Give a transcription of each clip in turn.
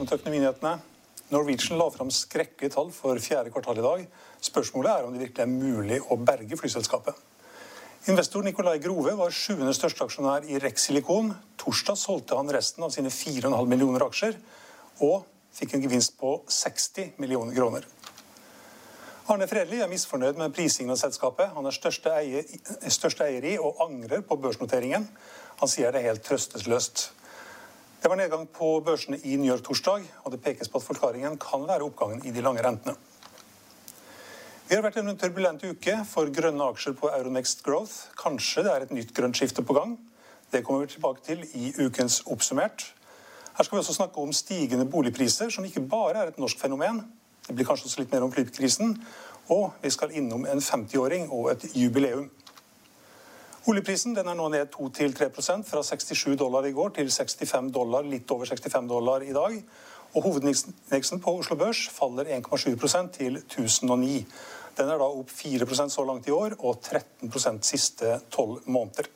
velkommen til Økonominyhetene. Norwegian la fram skrekkelige tall for fjerde kvartal i dag. Spørsmålet er om det virkelig er mulig å berge flyselskapet. Investor Nicolai Grove var sjuende største aksjonær i Rex Silikon. Torsdag solgte han resten av sine 4,5 millioner aksjer, og fikk en gevinst på 60 millioner kroner. Arne Fredli er misfornøyd med prisingen av selskapet. Han er største eier, største eier i og angrer på børsnoteringen. Han sier det er helt trøstesløst. Det var nedgang på børsene i New York torsdag, og det pekes på at forklaringen kan være oppgangen i de lange rentene. Vi har vært en turbulent uke for grønne aksjer på Euronext Growth. Kanskje det er et nytt grønt skifte på gang. Det kommer vi tilbake til i ukens Oppsummert. Her skal vi også snakke om stigende boligpriser, som ikke bare er et norsk fenomen. Det blir kanskje også litt mer om flytkrisen. Og vi skal innom en 50-åring og et jubileum. Oljeprisen den er nå ned 2-3% fra 67 dollar i går til 65 dollar, litt over 65 dollar i dag. Og Hovedindeksen på Oslo Børs faller 1,7 til 1009. Den er da opp 4% så langt i år og 13% siste tolv måneder.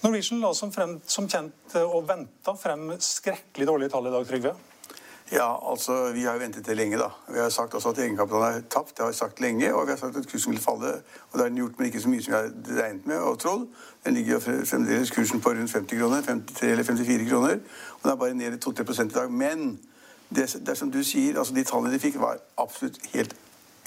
Norwegian la som, frem, som kjent og venta frem skrekkelig dårlige tall i dag, Trygve. Ja, altså, Vi har jo ventet det lenge. da. Vi har sagt også at egenkapitalen er tapt. Det har vi sagt lenge. Og vi har sagt at kursen vil falle. Og det har den gjort, men ikke så mye som vi har regnet med og trodd. Den ligger jo fremdeles kursen på rundt 50 kroner. 53 eller 54 kroner. Og den er bare ned i 2-3% i dag. Men det, det er som du sier, altså de tallene de fikk, var absolutt helt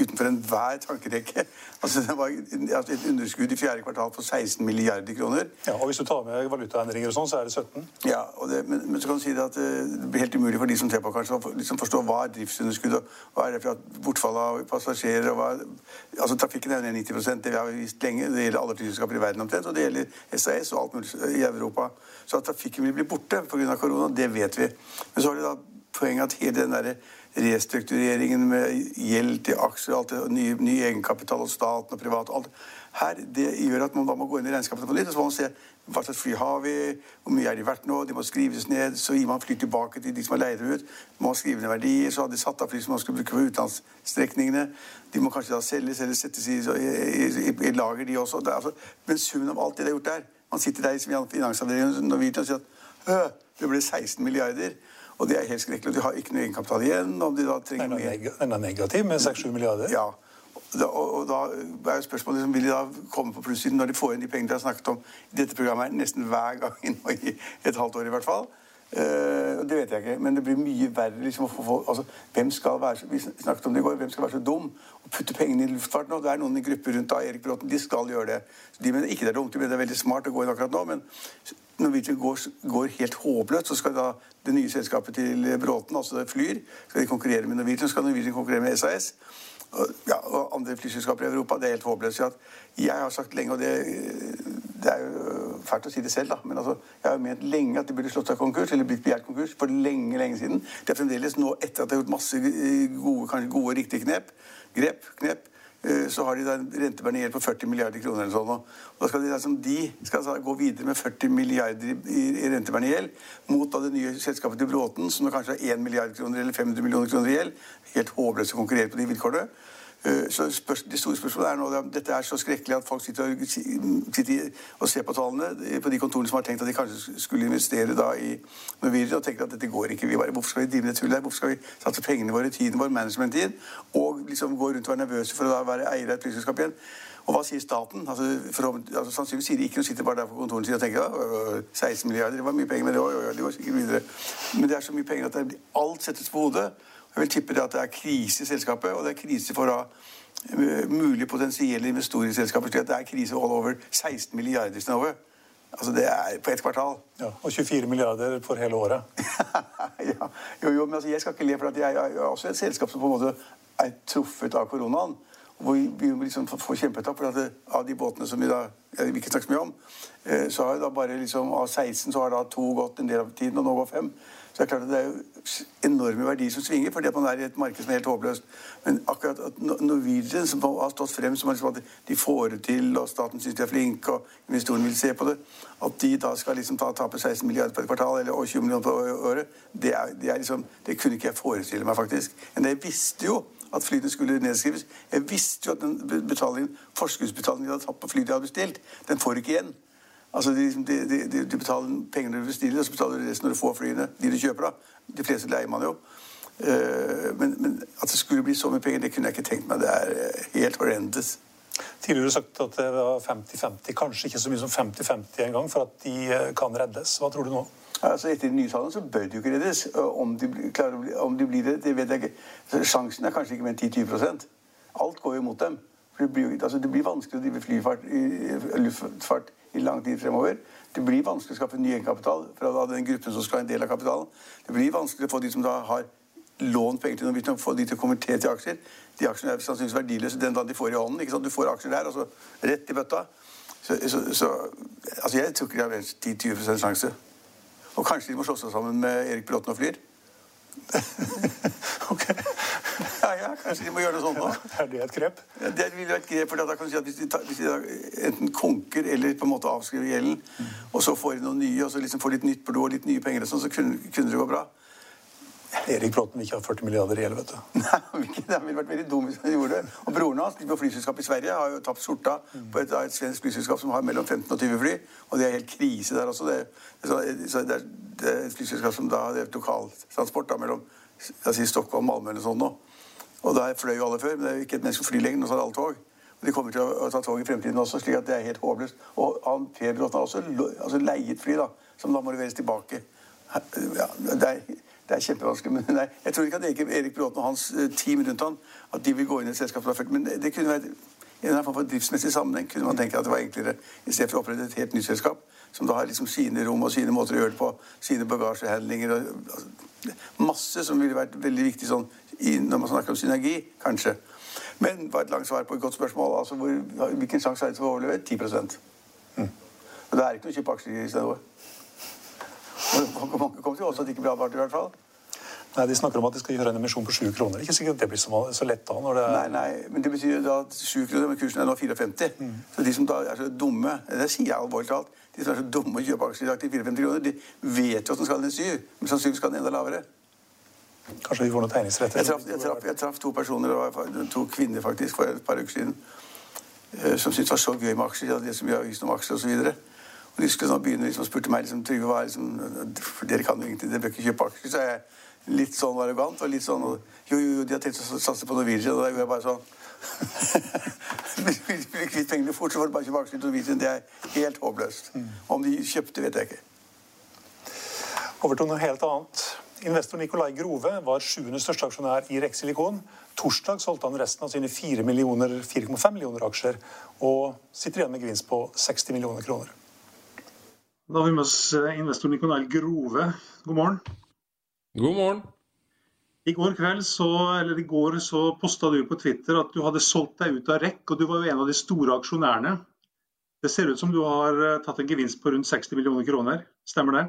utenfor enhver tankerekke. Altså, det var et underskudd i fjerde kvartal på 16 milliarder kroner. Ja, og Hvis du tar med valutaendringer og sånn, så er det 17. Ja, det, men, men, så kan du si det at eh, det blir helt umulig for de som ser på, kanskje, å liksom forstå hva er driftsunderskudd, og hva er det for at bortfall av passasjerer og hva er, Altså, Trafikken er jo ned 90 det har vi visst lenge. Det gjelder alle flyselskaper i verden omtrent, og det gjelder SAS og alt mulig i Europa. Så at trafikken vil bli borte pga. korona, det vet vi. Men så har det da poenget at hele den derre restruktureringen med gjeld til aksjer, alt det, ny, ny egenkapital hos staten og privat alt. Her, Det gjør at man da må gå inn i regnskapet på nytt og så må man se hva slags fly har vi, hvor mye er de verdt nå, de må skrives ned. Så gir man fly tilbake til de som har leid dem ut. må skrive ned verdier. Så har de satt av fly som man skulle bruke på utenlandsstrekningene. De må kanskje da selges eller settes i, i, i, i lager, de også. Det, altså, men summen av alt det de har gjort der Man sitter der i finansavdelingen og sier at det ble 16 milliarder. Og det er helt skrekkelig. De har ikke noe egenkapital igjen. om de da trenger mer. Den er negativ med 6-7 milliarder? Ja. Da, og, da er jo spørsmålet liksom, Vil de da komme på plussiden når de får inn de pengene de har snakket om i dette programmet nesten hver gang i et halvt år i hvert fall? Uh, det vet jeg ikke, men det blir mye verre. liksom å få, altså, hvem skal være, Vi snakket om det i går. Hvem skal være så dum og putte pengene i luftfarten? Og det er noen i grupper rundt da, Erik Bråten, de skal gjøre det. Så de mener ikke det er dumt, de mener det er veldig smart å gå inn akkurat nå. Men Norwegian går, går helt håpløst, så skal da det nye selskapet til Bråten, altså Flyr, skal de konkurrere med Norwegian, så skal Norwegian konkurrere med SAS. Og, ja, og andre flyselskaper i Europa. Det er helt håpløst. Jeg har sagt lenge, og det, det, er jo fælt å si det selv, da, men altså, jeg har ment lenge at de burde slått seg konkurs, eller blitt begjært konkurs, for lenge, lenge siden. Det er fremdeles nå, etter at de har gjort masse gode, kanskje gode, riktige knep, grep, knep, Eh, så har de da en rentebærende gjeld på 40 milliarder kroner. eller sånn. Og da skal de, liksom, de skal altså gå videre med 40 milliarder i, i rentebærende gjeld mot da det nye selskapet til Bråten, som kanskje har 1 milliard kroner eller 500 millioner kroner i gjeld. Helt håpløst å konkurrere på de vilkårene. Eh, så Det store spørsmålet er nå at dette er så skrekkelig at folk sitter og, sitter og ser på tallene på de kontorene som har tenkt at de kanskje skulle investere da i Norwegian, og tenker at dette går ikke. Bare, hvorfor skal vi drive med det tullet? Hvorfor skal vi satse pengene våre, tiden vår, managementtid, og liksom gå rundt og være nervøse for å da være eier av et flyselskap igjen? Og hva sier staten? Altså, for, altså, sannsynligvis sier de ikke noe, sitter bare der på kontoret sitt og tenker at 16 milliarder, det var mye penger, men det, det går sikkert videre. Men det er så mye penger at det, alt settes på hodet. Jeg vil tippe det at det er krise i selskapet, og det er krise for da uh, mulige potensielle investorer i selskapet. slik at det er krise all over 16 milliarder Synnøve. Altså det er på ett kvartal. Ja, Og 24 milliarder for hele året. ja, jo, jo, men altså, jeg skal ikke le, for at jeg er også et selskap som på en måte er truffet av koronaen. Hvor vi liksom får kjempetap. For at det, av de båtene som vi da jeg vil ikke snakke så mye om, eh, så har da bare liksom, av 16 så har da to gått en del av tiden, og nå går fem. Så det er klart at det er jo enorme verdier som svinger, fordi at man er i et marked som er helt håpløst. Men akkurat at Norwegian, som har stått frem som liksom at de får det til, og staten syns de er flinke, og investorene vil se på det, at de da skal liksom ta, tape 16 milliarder på et kvartal eller 20 millioner på året, det, er, det, er liksom, det kunne ikke jeg forestille meg, faktisk. Men jeg visste jo at flyene skulle nedskrives. Jeg visste jo at den betalingen, forskuddsbetalingen de hadde tatt på flyet de hadde bestilt, den får ikke igjen. Altså, de, de, de, de betaler penger når du bestiller, og så betaler du resten når du får flyene. De du kjøper, da. De fleste leier man jo. Uh, men, men, at det skulle bli så mye penger, det kunne jeg ikke tenkt meg. Det er uh, helt horrendes. Tidligere sagt at det var 50-50, kanskje ikke så mye som 50-50 engang, for at de uh, kan reddes. Hva tror du nå? Altså Etter de nye tallene så bør de jo ikke reddes. Om de, klarer, om de blir det, det vet jeg ikke. Så sjansen er kanskje ikke mer enn 10-20 Alt går jo mot dem. Det blir, altså det blir vanskelig å drive flyfart i, luftfart i lang tid fremover. Det blir vanskelig å skaffe ny egenkapital fra den gruppen som skal ha en del av kapitalen. Det blir vanskelig å få de som da har lånt penger til å få de til å konvertere til aksjer. De aksjene er sannsynligvis verdiløse den dagen de får i hånden. ikke sant? Du får aksjer der, og så rett i bøtta. Så, så, så altså jeg tror ikke det har en 10-20 sjanse. Og kanskje de må slå seg sammen med Erik Pilotten og Flyr. ok. Ja, ja, kanskje de må gjøre det sånn nå. Er det et grep? Ja, det vil være et grep, for da kan du si at Hvis de, tar, hvis de da enten konker eller på en måte avskriver gjelden, mm. og så får de noen nye, og så liksom får litt nytt blod og litt nye penger, og sånn, så kunne, kunne det gå bra. Erik Bråten vil ikke ha 40 milliarder i gjeld, vet du. Nei, det ville vært veldig dum hvis han gjorde det. Og broren hans på flyselskap i Sverige har jo tapt skjorta på et, et svensk flyselskap som har mellom 15 og 20 fly. Og det er helt krise der også. Det, så det, det er et flyselskap som da har lokaltransport mellom si Stockholm, Malmö eller sånn nå. Og der fløy jo alle før, men det er jo ikke et menneske som flyr lenger. Nå tar alle tog. Og de kommer til å, ta tog i fremtiden også, slik at det er helt håpløst. Og han Per Bråten har også altså leiet fly, da, som da må leveres tilbake. Ja, det er det er kjempevanskelig. men nei, Jeg tror ikke at Erik, Erik Bråten og hans uh, team rundt han, at de vil gå inn i et selskap som har ført Men det, det kunne vært i en form for driftsmessig sammenheng kunne man tenke at det var enklere i stedet for å opprette et helt nytt selskap som da har liksom sine rom og sine måter å gjøre det på, sine bagasjehandlinger og altså, Masse som ville vært veldig viktig sånn, i, når man snakker om synergi, kanskje. Men det var et langt svar på et godt spørsmål. altså hvor, Hvilken sjanse er det til å overleve? 10 mm. Og det er ikke noe å kjøpe aksjer i stedet. Mange kommer til også at det ikke blir advart, i hvert fall. Nei, De snakker om at de skal gjøre en emisjon på 7 kroner. Ikke sikkert det blir så, så lett da. når det. Nei, nei, men det betyr da at 7 kroner, men kursen er nå 54. Mm. Så de som da er så dumme Det sier jeg alvorlig talt. De som er så dumme å kjøpe aksjer i dag til 54 kroner, de vet jo at den skal ned 7, men sannsynligvis skal den enda lavere. Kanskje vi får noen tegningsretter? Jeg traff, jeg traff, jeg traff to personer, to kvinner faktisk, for et par uker siden, eh, som syntes det var så gøy med aksjer. De hadde så mye avis om aksjer osv. Og de skulle sånn begynne liksom, og spurte meg liksom, Trygve, hva er liksom, for dere kan jo ingenting, dere bør ikke kjøpe aksjer. Så jeg litt sånn arrogant og litt sånn og, Jo, jo, jo, de har tenkt å satse på Norwegian. Og da gjorde jeg bare sånn vil pengene fort, så får du bare kjøpe aksjer i Norwegian. Det er helt håpløst. Mm. Om de kjøpte, vet jeg ikke. Over til noe helt annet. Investor Nikolai Grove var sjuende største aksjonær i Rex Silikon. Torsdag solgte han resten av sine 4,5 millioner, millioner aksjer og sitter igjen med gevinst på 60 millioner kroner. Da har vi med oss eh, investor Nikonel Grove. God morgen. God morgen. I går kveld så, eller i går så posta du på Twitter at du hadde solgt deg ut av REC, og du var jo en av de store aksjonærene. Det ser ut som du har eh, tatt en gevinst på rundt 60 millioner kroner. Stemmer det?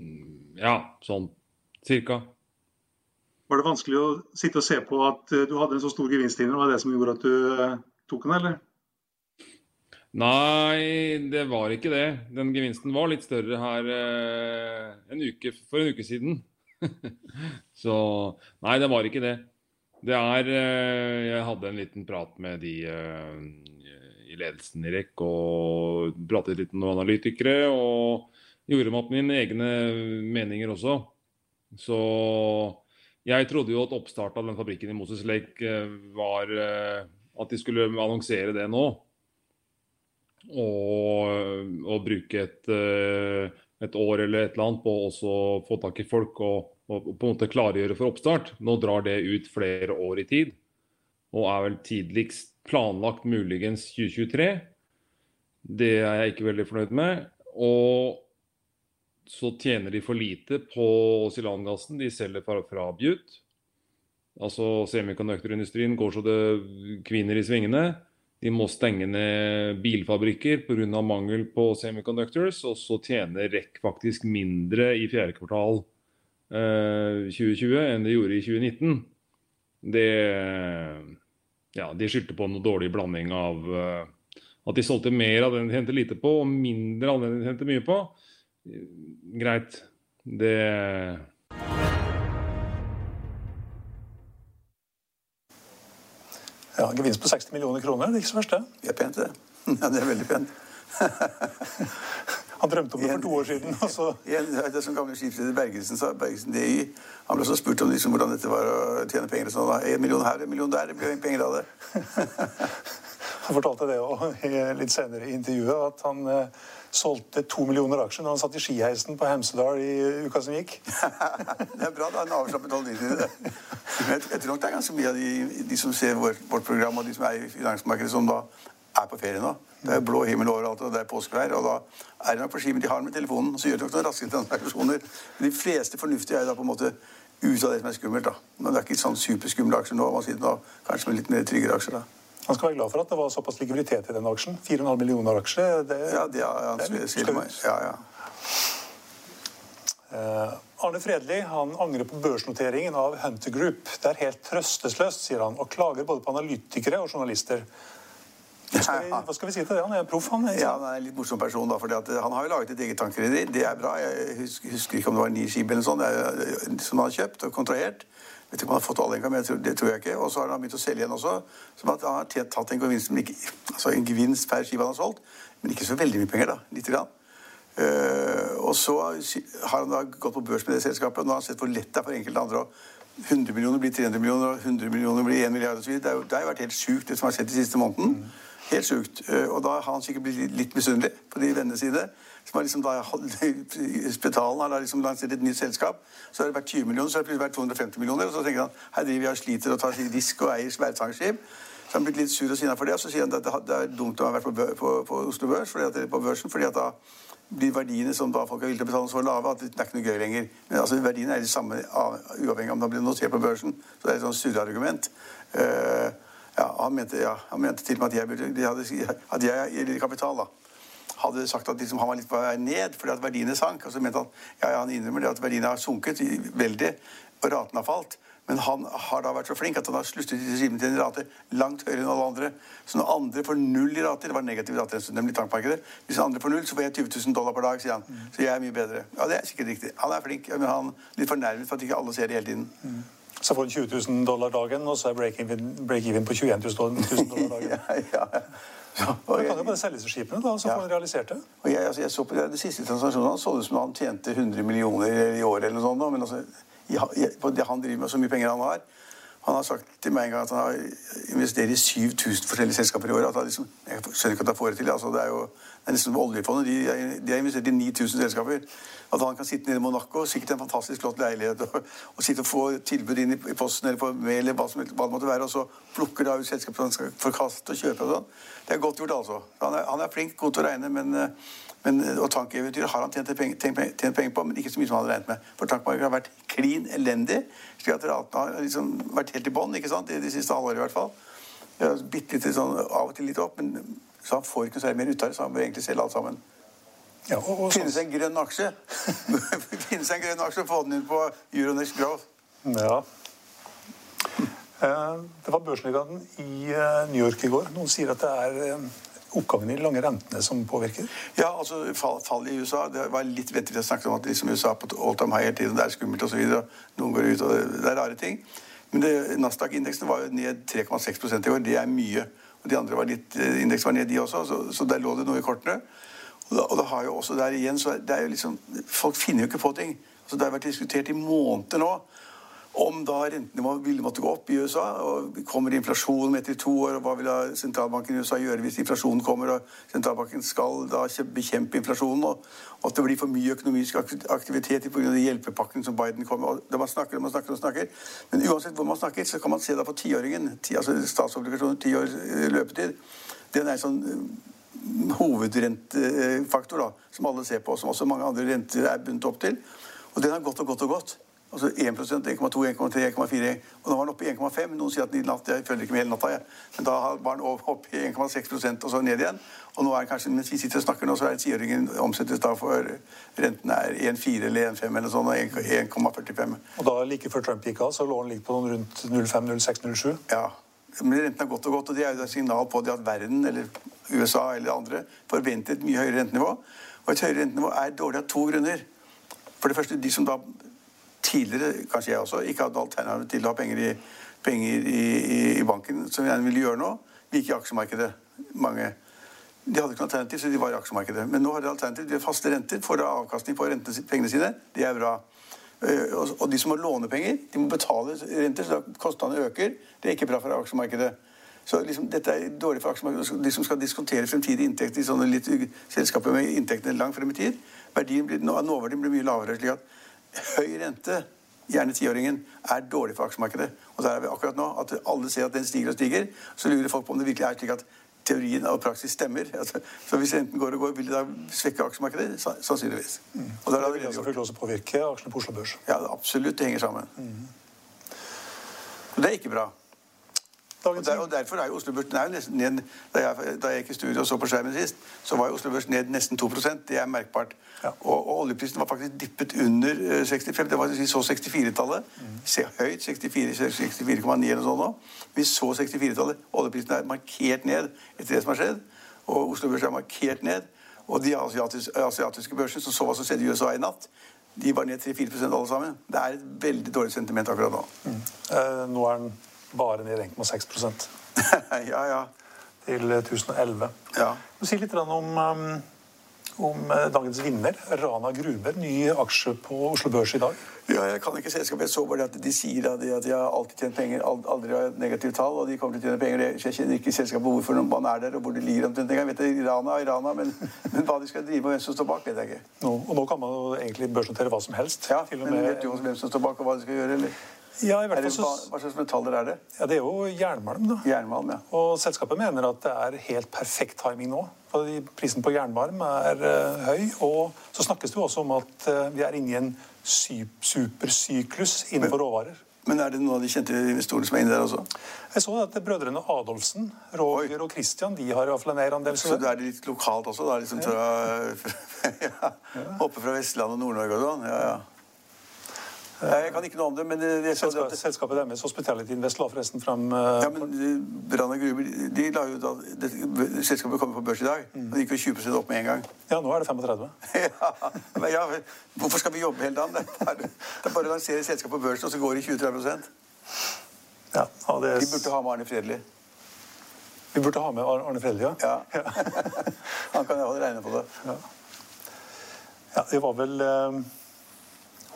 Mm, ja, sånn cirka. Var det vanskelig å sitte og se på at eh, du hadde en så stor gevinst inne? Var det det som gjorde at du tok den, eller? Nei, det var ikke det. Den gevinsten var litt større her eh, en uke, for en uke siden. Så nei, det var ikke det. Det er eh, Jeg hadde en liten prat med de i ledelsen i REC og pratet litt med noen analytikere. Og gjorde meg opp mine egne meninger også. Så jeg trodde jo at oppstart av den fabrikken i Moses Lake var at de skulle annonsere det nå. Og, og bruke et, et, år eller et eller annet på å få tak i folk og, og, på en måte klargjøre for oppstart. Nå drar det ut flere år i tid, og er vel tidligst planlagt muligens 2023. Det er jeg ikke veldig fornøyd med. Og så tjener de for lite på silangassen de selger fra, fra Bjut. Altså Semikonduktorindustrien går så det kvinner i svingene. De må stenge ned bilfabrikker pga. mangel på semiconductors. Og så tjener REC faktisk mindre i fjerde kvartal eh, 2020 enn de gjorde i 2019. Det Ja, de skyldte på noe dårlig blanding av eh, at de solgte mer av den de tjente lite på, og mindre av den de tjente mye på. Greit. Det Ja, Gevinst på 60 millioner kroner, det er ikke så verst, det. Det er pent, det. Ja, det er veldig pent. han drømte om det for to år siden. Og så... En, det er som gamle skipsleder Bergesen sa. Bergesen DI. Han ble også spurt om liksom, hvordan dette var å tjene penger. og Sånn, en million her, en million der. Det blir penger av det. han fortalte det også litt senere i intervjuet, at han eh, solgte to millioner aksjer når han satt i skiheisen på Hemsedal i uka som gikk. det er bra. da, En avslappet holdning til det. Men jeg, tror nok det er ganske mye av de, de som ser vårt, vårt program, og de som er i finansmarkedet, som da er på ferie nå. Det er blå himmel overalt, og det er påskevær. Og da er det nok på ski, men de har med telefonen, så gjør de nok noen raske transaksjoner. De fleste fornuftige er da på en måte ut av det som er skummelt. da. Men det er ikke sånn superskumle aksjer nå. Man sitter nå kanskje med litt mer tryggere aksjer da. Han skal være glad for at det var såpass likviditet i den aksjen. 4,5 millioner aksjer. Det, ja, det er, han det er meg. Ja, ja. Uh, Arne Fredli han angrer på børsnoteringen av Hunter Group. Det er helt trøstesløst, sier han, og klager både på analytikere og journalister. Hva skal, vi, hva skal vi si til det? Han er en proff, han. Ja, han er en litt morsom person. da, for Han har jo laget et eget tankrederi. Det er bra. Jeg husker, husker ikke om det var ni skip eller noe sånt som han har kjøpt og kontrahert vet ikke om han har fått all men tror, det tror jeg ikke. Og så har han begynt å selge igjen også. Som at han har tatt en gevinst, ikke, altså en gevinst per skive han har solgt, men ikke så veldig mye penger, da. Lite grann. Uh, og så har han da gått på børs med det selskapet, og nå har han sett hvor lett det er for enkelte andre å 100 millioner blir 300 millioner, og 100 millioner blir 1 milliard osv. Det, det har jo vært helt sjukt, det som har skjedd de siste måneden. Mm. Helt sjukt. Uh, og da har han sikkert blitt litt misunnelig på de vennene sine som har liksom da, Spetalen har da liksom lansert et nytt selskap. Så har det vært 20 millioner, så har det plutselig vært 250 millioner. Og så tenker han her driver jeg og sliter og tar risk og eier verdensarvskip. Så han blitt litt sur og sinna for det. Og så sier han at det er dumt å ha vært på, på, på Oslo Børs, fordi at, på børsen, fordi at da blir verdiene som da folk er villige til å betale så lave at det er ikke noe gøy lenger. Men altså, verdiene er de samme uavhengig av om det blir notert på børsen. Så det er et sånt surreargument. Uh, ja, han mente, ja, han mente til og med at jeg, burde, at jeg gir kapital. da hadde sagt at liksom, han var litt på vei ned fordi at verdiene sank. Og så mente han ja, ja, han innrømmer det at verdiene har sunket veldig, og raten har falt. Men han har da vært så flink at han har sluttet regimet til en rate langt høyere enn alle andre. Så når andre får null i rater Det var negativ rate en stund, nemlig tankmarkedet. Hvis andre får null, så får jeg 20 000 dollar per dag, sier han. Mm. Så jeg er mye bedre. Ja, det er sikkert riktig. Han er flink, men han er litt fornærmet for at ikke alle ser det hele tiden. Mm. Så får han 20 000 dollar dagen, og så er break-even break på 21 000 dollar dagen. ja, ja. Ja, og kan jo bare selge skipene, da, så ja. får han realisert det. Og jeg, altså, jeg så på det, det siste transaksjonen han så det ut som han tjente 100 millioner i året eller noe sånt. Men altså, jeg, på det han driver med, så mye penger han har Han har sagt til meg en gang at han har investert i 7000 forskjellige selskaper i året. At han liksom, jeg skjønner ikke at han får det til. Altså, det er jo det er liksom oljefondet. De, de har investert i 9000 selskaper. At han kan sitte nede i Monaco, sikkert en fantastisk flott leilighet, og, og sitte og få tilbud inn i, i posten eller på mail eller hva, som, hva det måtte være, og så plukker da ut selskapet han skal forkaste og kjøpe og sånn. Det er godt gjort, altså. Han er, han er flink, god til å regne, men, men og tankeeventyret har han tjent penger, på, men ikke så mye som han hadde regnet med. For tankmarkedet har vært klin elendig. slik at ratene har liksom vært helt i bånn de, de siste halvåret i hvert fall. Bitte litt sånn, av og til litt opp, men så han får ikke særlig mer ut av det, så han bør egentlig selge alt sammen. Ja, og, og Finnes en grønn aksje? Finnes en grønn aksje, og få den inn på Euronex Growth. Ja. Eh, det var børsnedgangen i eh, New York i går. Noen sier at det er eh, oppgangen i de lange rentene som påvirker? Ja, altså fallet fall i USA Det var litt vettig å snakke om at liksom USA på all time high hele tiden, det er skummelt osv. Noen går ut, og det er rare ting. Men Nasdaq-indeksen var jo ned 3,6% i år. Det er mye. Og de andre var litt, indeksen var ned, de også. Så, så der lå det noe i kortene. Og da, og det har jo også der igjen, så det er jo liksom, Folk finner jo ikke på ting. Altså, det har vært diskutert i måneder nå om da rentenivået ville måtte gå opp i USA. og Kommer inflasjonen etter to år, og hva vil da sentralbanken i USA gjøre hvis inflasjonen kommer? og Sentralbanken skal da bekjempe inflasjonen, og at det blir for mye økonomisk aktivitet pga. hjelpepakken som Biden kommer med. Man snakker og man snakker og snakker. Men uansett hvor man snakker, så kan man se da på tiåringen, altså statsobligasjoner, ti år eh, løpetid. Den er en sånn eh, hovedrentefaktor da, som alle ser på, som også mange andre renter er bundet opp til. Og den har gått og gått og gått. Altså 1% 1,2, 1,3, 1,4. Og nå var den oppe i 1,5. Noen sier at i natt, jeg følger ikke med hele natta, jeg. Men da var den oppe i 1,6% og så ned igjen. Og nå er den kanskje, mens vi sitter og snakker nå, så er tiåringen omsettes da for renten er 1,4 eller 1,5 eller sånn, og 1,45. Og da like før Trump gikk av, så lå den litt på noen rundt 0,5, 0,6, 0,7? Ja. Men renten har gått og gått, og det er jo et signal på det at verden, eller USA eller andre, forventer et mye høyere rentenivå. Og et høyere rentenivå er dårlig av to grunner. For det første, de som da tidligere, kanskje jeg også, ikke hadde alternativ til å ha penger i, penger i, i, i banken, som jeg gjerne ville gjøre nå, vi gikk i aksjemarkedet. Mange. De hadde ikke noe alternativ, så de var i aksjemarkedet. Men nå har de alternativ. De har faste renter, får avkastning på pengene sine. Det er bra. Eh, og de som må låne penger, de må betale renter, så kostnadene øker. Det er ikke bra for aksjemarkedet. Så liksom, dette er dårlig for aksjemarkedet. De som skal diskontere fremtidige inntekter i sånne litt selskaper med inntektene langt frem i tid, verdien blir, nåverdien blir mye lavere. slik at høy rente, gjerne tiåringen, er dårlig for aksjemarkedet. Og der er vi akkurat nå. At alle ser at den stiger og stiger. Så lurer folk på om det virkelig er slik at teorien og praksis stemmer. Altså, så hvis renten går og går, vil det da svekke aksjemarkedet? Sannsynligvis. Mm. Og da vil det selvfølgelig også påvirke aksjene på Oslo Børs. Ja, absolutt. Det henger sammen. Mm. Og det er ikke bra. Og, der, og, derfor er jo Oslo Børs ned da jeg, da jeg gikk i studio og så på skjermen sist, så var jo Oslo Børs ned nesten 2% Det er merkbart. Ja. Og, og, oljeprisen var faktisk dippet under 65. Eh, det var så 64-tallet. Mm. Høyt. 64,9 64, eller sånn nå. Vi så 64-tallet. Oljeprisen er markert ned etter det som har skjedd. Og Oslo Børs er markert ned. Og de asiatiske, asiatiske børsene som så hva som skjedde i USA i natt, de var ned 3-4 alle sammen. Det er et veldig dårlig sentiment akkurat nå. Mm. Eh, nå er den bare ned 1,6% Ja, ja. Til 1011. Ja. sier litt om, um, om eh, dagens vinner, Rana Gruber. Ny aksje på Oslo Børs i dag. Ja, Jeg kan ikke selskapet. Jeg så bare at de sier at de, at de har alltid tjent penger, aldri har negativt tall, og de kommer til å tjene penger. Jeg kjenner ikke selskapet hvorfor man er der, og hvor de ligger omtrent engang. Vet det, Rana Irana, men, men, hva de skal drive og hvem som står bak, vet jeg ikke. Nå, og nå kan man jo egentlig børsnotere hva som helst. Ja, til og med, men vet du hvem som står bak, og hva de skal gjøre? eller? Ja, i hvert fall så... Hva slags metaller er det? Ja, Det er jo jernmalm. da. Jernmalm, ja. Og Selskapet mener at det er helt perfekt timing nå. fordi Prisen på jernmalm er uh, høy. Og så snakkes det jo også om at uh, vi er inne i en supersyklus innenfor råvarer. Men er det noen av de kjente investorene som er inne der også? Jeg så at Brødrene Adolfsen, Roger og Christian, de har i hvert fall en eierandel. Så det er litt lokalt også? da, liksom fra, ja. Oppe fra Vestlandet og Nord-Norge og sånn? Ja, ja. Jeg kan ikke noe om det, men det, Selskapet, det, selskapet deres, Hospitality Invest, la forresten fram uh, Ja, men Brann og Gruber de la jo da, det, Selskapet kommer på børs i dag. Mm. og Det gikk jo 20 opp med en gang. Ja, nå er det 35. ja, men ja, Hvorfor skal vi jobbe hele dagen? Det er bare, det er bare å lansere selskapet på børsen, og så går det 20-30 ja, det De burde ha med Arne Fredli. Vi burde ha med Arne Fredli, ja. ja. Han kan iallfall regne på det. Ja. ja, det var vel uh,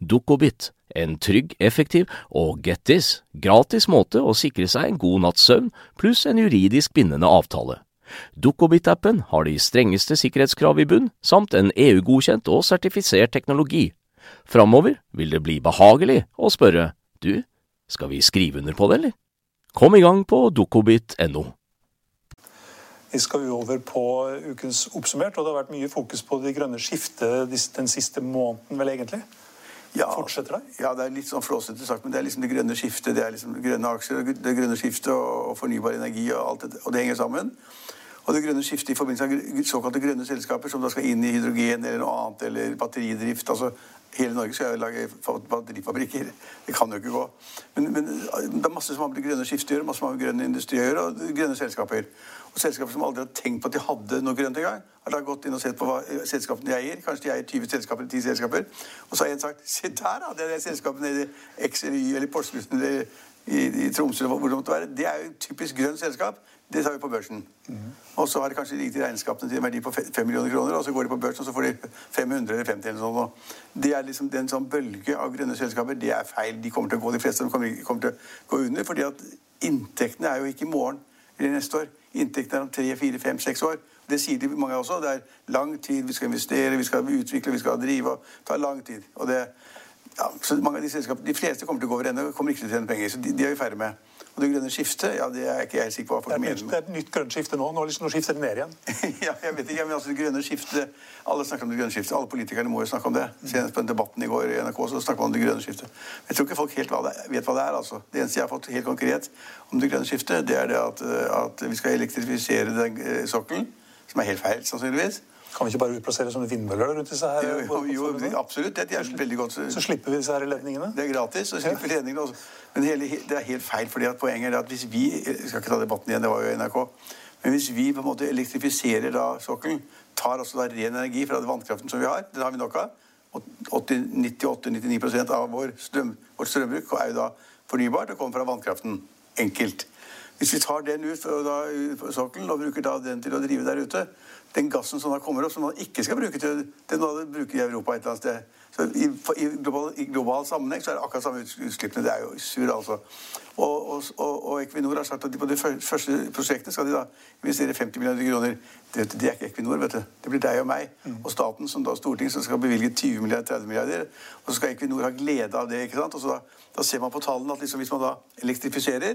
Dukkobit, en trygg, effektiv og get this, gratis måte å sikre seg en god natts søvn pluss en juridisk bindende avtale. Dukkobit-appen har de strengeste sikkerhetskrav i bunn, samt en EU-godkjent og sertifisert teknologi. Framover vil det bli behagelig å spørre du, skal vi skrive under på det, eller? Kom i gang på dukkobit.no. Vi skal over på ukens oppsummert, og det har vært mye fokus på det grønne skiftet den siste måneden, vel egentlig? Ja, Fortsetter det? Ja, det er litt sånn flåsete sagt, men det er liksom det grønne skiftet. Det er liksom grønne aksjer, det grønne skiftet og fornybar energi og alt dette. og det henger sammen. Og det grønne skiftet i forbindelse med såkalte grønne selskaper som da skal inn i hydrogen eller noe annet, eller batteridrift. altså Hele Norge skal jo lage batterifabrikker. Det kan jo ikke gå. Men, men, det er masse som har med det grønne skiftet å gjøre, masse som har med grønn industri å gjøre, og grønne selskaper. Og selskaper som aldri har tenkt på at de hadde noe grønt engang, har da gått inn og sett på hva selskapene de eier. Kanskje de eier 20 selskaper eller 10 selskaper. Og så har en sagt Se der, da! Det er selskapene i X eller Y eller Porsgrunn eller i, i Tromsø eller hvor det måtte være. Det er jo et typisk grønt selskap. Det tar vi på børsen. Mm. Og så har det kanskje ligget i regnskapene til en verdi på 5 millioner kroner, og så går de på børsen, og så får de 500 eller 50 eller sånn. Det er liksom den sånn bølge av grønne selskaper. Det er feil. De kommer til å gå, de fleste kommer, kommer til å gå under, fordi at inntektene er jo ikke i morgen eller neste år. Inntektene er om tre, fire, fem, seks år. Det sier de mange også. Det er lang tid. Vi skal investere, vi skal utvikle, vi skal drive. Det tar lang tid. Og det, ja, så mange av de selskapene, De fleste kommer til å gå over ende og kommer ikke til å tjene penger. Så de, de er vi ferdig med. Og det grønne skiftet, ja, det er ikke jeg sikker på hva folk mener. Det er et nytt grønt skifte nå. Nå, liksom, nå skifter det ned igjen. ja, jeg vet ikke, men altså det grønne skiftet, Alle snakker om det grønne skiftet. Alle politikerne må jo snakke om det. Senest på den debatten i går i NRK så snakket man om det grønne skiftet. Jeg tror ikke folk helt vet hva det er. altså. Det eneste jeg har fått helt konkret om det grønne skiftet, det er det at, at vi skal elektrifisere den eh, sokkelen. Som er helt feil, sannsynligvis. Kan vi ikke bare utplassere sånne vindmøller rundt disse her? Jo, jo, jo absolutt. Det er veldig godt. Så slipper vi disse her ledningene? Det er gratis. så slipper ja. ledningene også. Men hele, det er helt feil. fordi at Poenget er at hvis vi jeg skal ikke ta debatten igjen, det var jo NRK. Men hvis vi på en måte elektrifiserer da sokkelen, tar også da ren energi fra den vannkraften som vi har, den har vi nok av, og 98-99% av vår strøm, vårt strømbruk er jo da fornybart og kommer fra vannkraften. Enkelt. Hvis vi tar den ut fra sokkelen og bruker da den til å drive der ute, den gassen som da kommer opp, som man ikke skal bruke til den man bruker i Europa et eller annet sted så i, i, global, I global sammenheng så er det akkurat samme utslippene. Det er jo sur, altså. Og, og, og, Equinor har sagt at de på de første prosjektene skal de da investere 50 milliarder kroner. Det, det, er ikke Equinor, vet du. Det blir deg og meg. Mm. Og staten, som da Stortinget, som skal bevilge 20 milliarder, 30 milliarder. Og så skal Equinor ha glede av det. ikke sant? Og så da, da ser man på tallene at liksom, hvis man da elektrifiserer,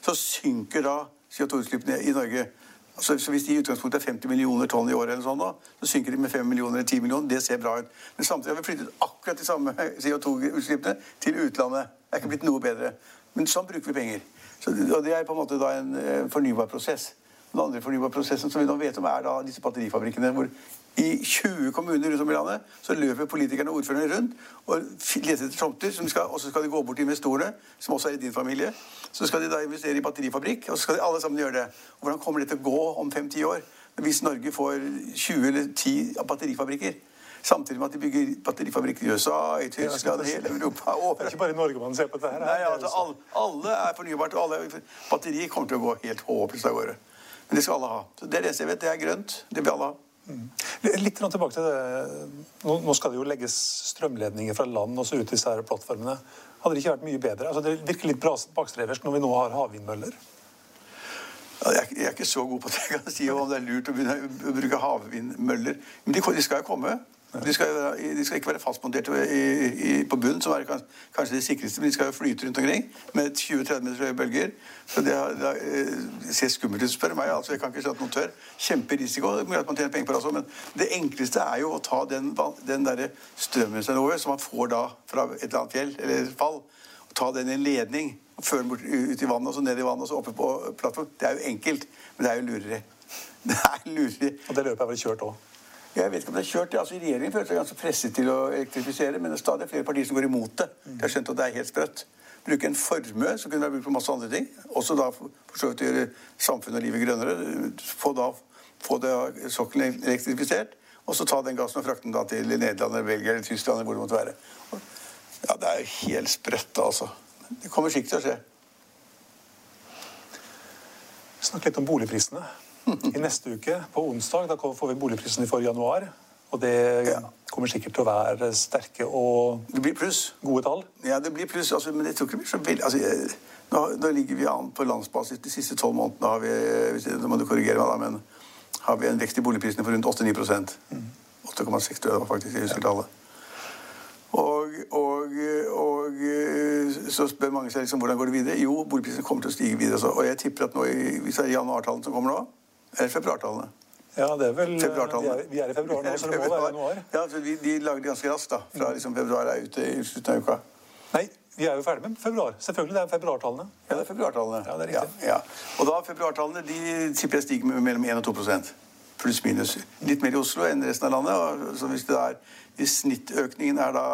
så synker da CO2-utslippene i Norge Altså, så Hvis de i utgangspunktet er 50 millioner tonn i året, eller sånn da, så synker de med 5 millioner eller 10 millioner. Det ser bra ut. Men samtidig har vi flyttet akkurat de samme CO2-utslippene til utlandet. Det er ikke blitt noe bedre. Men sånn bruker vi penger. Så, og Det er på en måte da en eh, fornybar prosess. Den andre fornybare prosessen som vi nå vet om, er da disse batterifabrikkene. hvor i 20 kommuner rundt om i landet så løper politikerne og ordførerne rundt og leter etter tomter. og så skal de gå bort til investorene, som også er i din familie. Så skal de da investere i batterifabrikk, og så skal de alle sammen gjøre det. Og hvordan kommer det til å gå om fem-ti år? Hvis Norge får 20 eller 10 batterifabrikker? Samtidig med at de bygger batterifabrikker i USA, i Tyskland, i hele Europa. Det er ikke bare i Norge man ser på dette. her. Nei, altså, alle, alle, er fornybart. og alle, Batteri kommer til å gå helt håpløst av gårde. Men det skal alle ha. Så det er det jeg vet. Det er grønt. Det vil alle ha. Mm. Litt tilbake til det. Nå skal det jo legges strømledninger fra land og så ut disse her plattformene. Hadde det ikke vært mye bedre? Altså, det virker litt bakstreversk når vi nå har havvindmøller. Jeg, er ikke så god på det jeg kan si om det er lurt å, begynne, å bruke havvindmøller. Men de skal jo komme. De skal, de skal, ikke være fastmontert på bunnen, som er kanskje det sikreste, men de skal jo flyte rundt omkring med 20-30 meter høye bølger. Så det, det, det ser skummelt ut, spør meg. altså Jeg kan ikke si at noen tør. Kjemperisiko. Mulig at man tjener penger på det også, men det enkleste er jo å ta den, den der strømmen som man får da fra et eller annet fjell eller fall, og ta den i en ledning og føre den bort ut i vannet og så ned i vannet og så oppe på plattform. Det er jo enkelt, men det er jo lureri. Det er lureri. Og det løpet er vel kjørt òg? Jeg vet ikke om det er kjørt. Altså, Regjeringen føler seg ganske presset til å elektrifisere, men det er stadig flere partier som går imot det. De har skjønt at det er helt sprøtt. bruke en formue som kunne vært brukt på masse andre ting. Også da for for så vidt å gjøre samfunnet og livet grønnere. Få, da, få det sokkelen elektrifisert. Og så ta den gassen og frakte den da til Nederland eller Belgia eller Tyskland hvor det måtte være. Ja, det er jo helt sprøtt, altså. Det kommer sikkert til å skje. Snakk litt om boligprisene. I neste uke, på onsdag, da får vi boligprisene for januar. Og det kommer sikkert til å være sterke og Det blir pluss. gode tall. Ja, det blir pluss, altså, men jeg tror ikke det blir så veldig altså, jeg, nå, nå ligger vi an på landsbasis de siste tolv månedene. Har vi, nå må du korrigere meg, da, men har vi en vekst i boligprisene på rundt 8-9 8,6 tror jeg det var faktisk. jeg husker tallet. Og, og, og så spør mange seg liksom, hvordan går det videre. Jo, boligprisene kommer til å stige videre. Så, og jeg tipper at nå hvis det er januartallene som kommer nå, eller februartallene Ja, det er vel Vi Februartallene. er, vi er i februar nå, så det må være januar. Ja, så vi, De lager det ganske raskt, da. Fra liksom, februar er ute i slutten av uka. Nei, vi er jo ferdig med februar. Selvfølgelig, det er februartallene. Ja, det er februartallene. Ja, det er riktig. Ja, ja. Og da februartallene de tipper jeg stiger med mellom 1 og 2% Pluss minus. Litt mer i Oslo enn resten av landet. Og så hvis, det er, hvis snittøkningen er da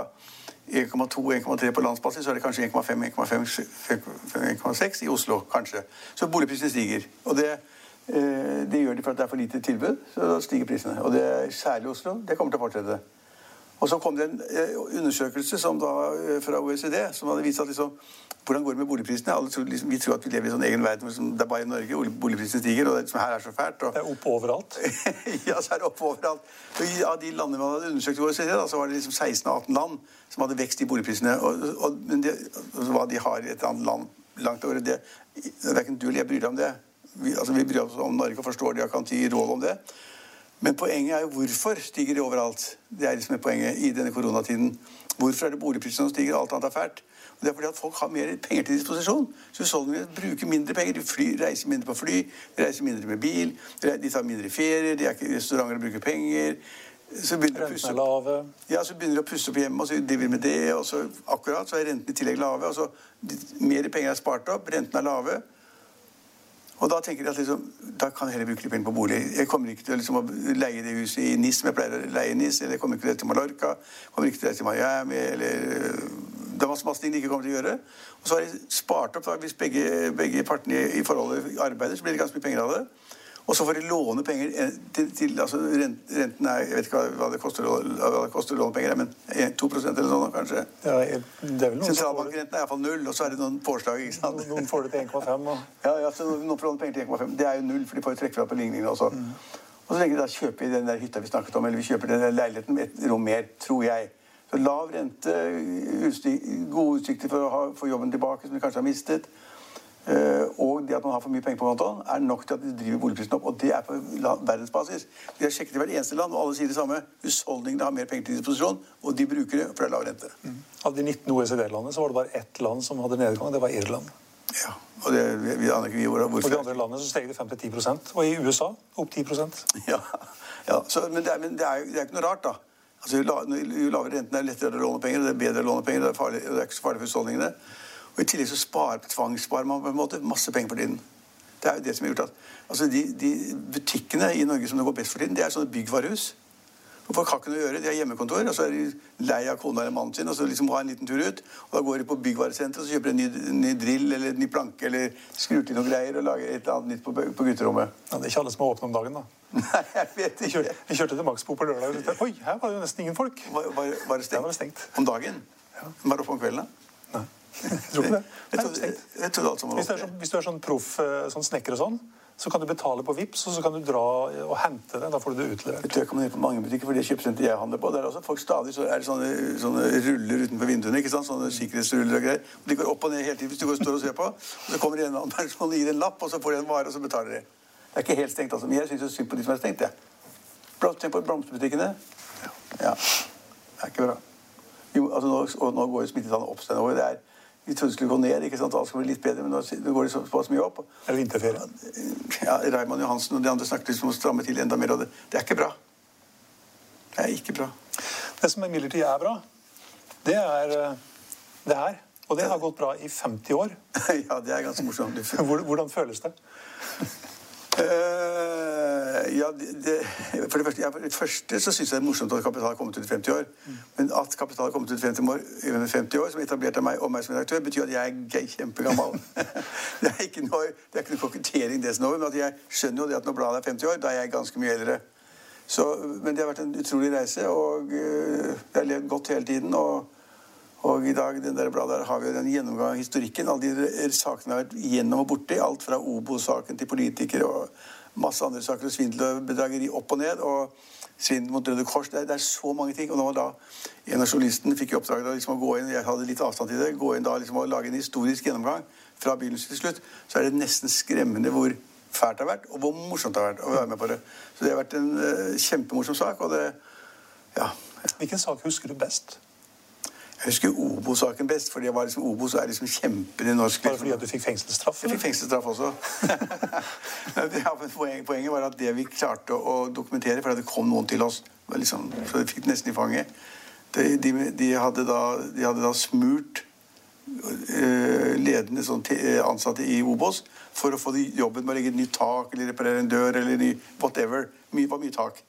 1,2-1,3 på landsbasis, så er det kanskje 1,5-1,6 i Oslo. kanskje. Så boligprisene stiger. Og det, eh, det gjør de for at det er for lite tilbud. Så da stiger prisene. Og det er særlig i Oslo. Det kommer til å fortsette. Og så kom det en eh, undersøkelse som da, eh, fra OECD som hadde vist at liksom, hvordan går det med boligprisene. Tror, liksom, vi tror at vi lever i en sånn egen verden liksom, det er bare i Norge hvor boligprisene stiger. og det, liksom, her er så fælt. Og, Det er oppe overalt. ja, så er det oppe overalt. Og av de landene man hadde undersøkt i OECD, da, så var det liksom 16 av 18 land som hadde vekst i boligprisene. Og, og, men det, hva de har i et annet land langt over det Verken du eller jeg bryr deg om det. Vi, altså, vi bryr oss om Norge og forstår det og kan gi råd om det. Men poenget er jo hvorfor stiger de overalt. Det er liksom poenget i denne koronatiden. Hvorfor er det boligprisene som stiger, og alt annet er fælt? Og det er fordi at folk har mer penger til disposisjon. Så husholdningene bruker mindre penger. De fly, reiser mindre på fly, de reiser mindre med bil, de tar mindre ferie, de er ikke i restauranter og bruker penger. Så begynner pusse er lave. ja, så begynner de å pusse opp hjemme, og så driver de med det. og så Akkurat så er rentene i tillegg lave. og så Mer penger er spart opp, rentene er lave. Og da tenker jeg at liksom, da kan jeg heller bruke litt penger på bolig. Jeg kommer ikke til liksom, å leie det huset i NIS som jeg pleier å leie i NIS, eller jeg kommer ikke til Mallorca, kommer ikke til Miami, eller øh, Det er masse, masse ting de ikke kommer til å gjøre. Og så har jeg spart opp, da, hvis begge, begge partene i forholdet arbeider, så blir det ganske mye penger av det. Og så får de låne penger eh, til, til altså Renten er Jeg vet ikke hva, det koster, hva det koster å låne penger, men 2% eller sånn, kanskje. Er, det er vel noen. Sentralbankrenten er iallfall null, og så er det noen påslag. ikke sant? Noen får det til 1,5. og Ja, ja, så noen får låne penger til 1,5. Det er jo null, for de får jo trekke fra på ligningene også. Og så tenker jeg da kjøper vi den der hytta vi snakket om, eller vi kjøper den der leiligheten med et rom mer, tror jeg. Så lav rente, utstik, gode utsikter for å ha, få jobben tilbake, som de kanskje har mistet. Eh, og det at man har for mye penger på kontoen, er nok til at de driver boligprisene opp. Og det er på verdensbasis. Vi har sjekket i hvert eneste land, og alle sier det samme. Husholdningene har mer penger til disposisjon, og de bruker det, for det er lav rente. Av de 19 OECD-landene så var det bare ett land som hadde nedgang, det var Irland. Ja, og det, vi, vi aner ikke vi hvor, Og de andre landene så steg det 5-10% Og i USA opp 10% Ja, ja så, men, det er, men det er jo det er ikke noe rart, da. Altså, jo, la, jo lavere renten er, lettere å låne penger, det er bedre å låne penger, det er, farlig, det er ikke så farlig for husholdningene. Og I tillegg så sparer, tvangssparer man på en måte masse penger for tiden. Det er jo det som har gjort at altså de, de butikkene i Norge som det går best for tiden, det er sånne byggvarehus. Og folk har ikke noe å gjøre. De har hjemmekontor, og så er de lei av kona eller mannen sin, og så liksom har ha en liten tur ut. Og da går de på byggvaresenteret og så kjøper de en ny, ny drill eller en ny planke eller skrur til noen greier og lager et eller annet nytt på, på gutterommet. Ja, det er ikke alle som har åpne om dagen, da. Nei, jeg vet Vi ikke. kjørte, vi kjørte til Maxbo på lørdag. og Oi, her var det jo nesten ingen folk. Var, var, var det stengt? Ja, var det stengt. Om dagen? Var det oppe om kvelden? da? Tror du det. Jeg Nei, trodde, jeg trodde alt som Hvis du er sånn, hvis du er sånn proff eh, sånn snekker og sånn, så kan du betale på Vipps, og så kan du dra og hente det. Da får du det utlevert. Jeg tror jeg kommer ned på mange butikker, for det kjøpesenteret jeg handler på, der er også folk stadig så er det sånne, sånne ruller utenfor vinduene, ikke sant? Sånne sikkerhetsruller og greier. Og de går opp og ned hele tiden hvis du går og står og ser på. Og så kommer det en annen person og gir en lapp, og så får de en vare, og så betaler de. Det er ikke helt stengt, altså. Men jeg syns synd på de som er stengt, jeg. Ja. Tenk på blomsterbutikkene. Ja. Det er ikke bra. Jo, altså nå, nå går smittetallene opp. Det er, vi trodde det skulle gå ned, ikke sant? alt skulle bli litt bedre, men nå går det såpass mye opp. Er det vinterferie? Ja, Raymond Johansen og de andre snakket liksom om å stramme til enda mer, og det, det er ikke bra. Det er ikke bra. Det som imidlertid er bra, det er eh, det her. Og det har gått bra i 50 år. ja, det er ganske morsomt. Hvordan føles det? Eh, Eh, ja, det, for det første, ja, for det første så syns jeg det er morsomt at Kapital har kommet ut i 50 år. Men at Kapital har kommet ut i 50 år, 50 år som etablerte meg og meg som redaktør, betyr at jeg er kjempegammal. det er ikke noe, det er ikke noe kokettering det som over, men at jeg skjønner jo det at når bladet er 50 år, da er jeg ganske mye eldre. Så, men det har vært en utrolig reise, og uh, jeg har levd godt hele tiden. og og i dag den der bladet der, har vi den gjennomgang av historikken. Alle de sakene har vært gjennom og borti. Alt fra Obo-saken til politikere og masse andre saker. Svindel og bedrageri opp og ned. og Svindel mot Røde Kors. Det er, det er, så mange ting. Og nå da en av journalistene fikk i oppdrag liksom, å gå inn jeg hadde litt avstand til det, gå inn da liksom, og lage en historisk gjennomgang fra begynnelse til slutt, så er det nesten skremmende hvor fælt det har vært, og hvor morsomt det har vært å være med på det. Så det har vært en uh, kjempemorsom sak. og det, ja. Hvilken sak husker du best? Jeg husker Obo-saken best, for liksom, Obo så er liksom kjempen i norsk Bare fordi at du fikk fengselsstraff? Jeg fikk fengselsstraff også. ja, poenget, poenget, var at det vi klarte å dokumentere, for det kom noen til oss liksom, Så vi fikk det nesten i fanget. De, de, de, hadde, da, de hadde, da, smurt uh, ledende sånn, ansatte i Obos for å få jobben med å legge nytt tak eller reparere en dør eller ny, whatever. Mye var mye tak.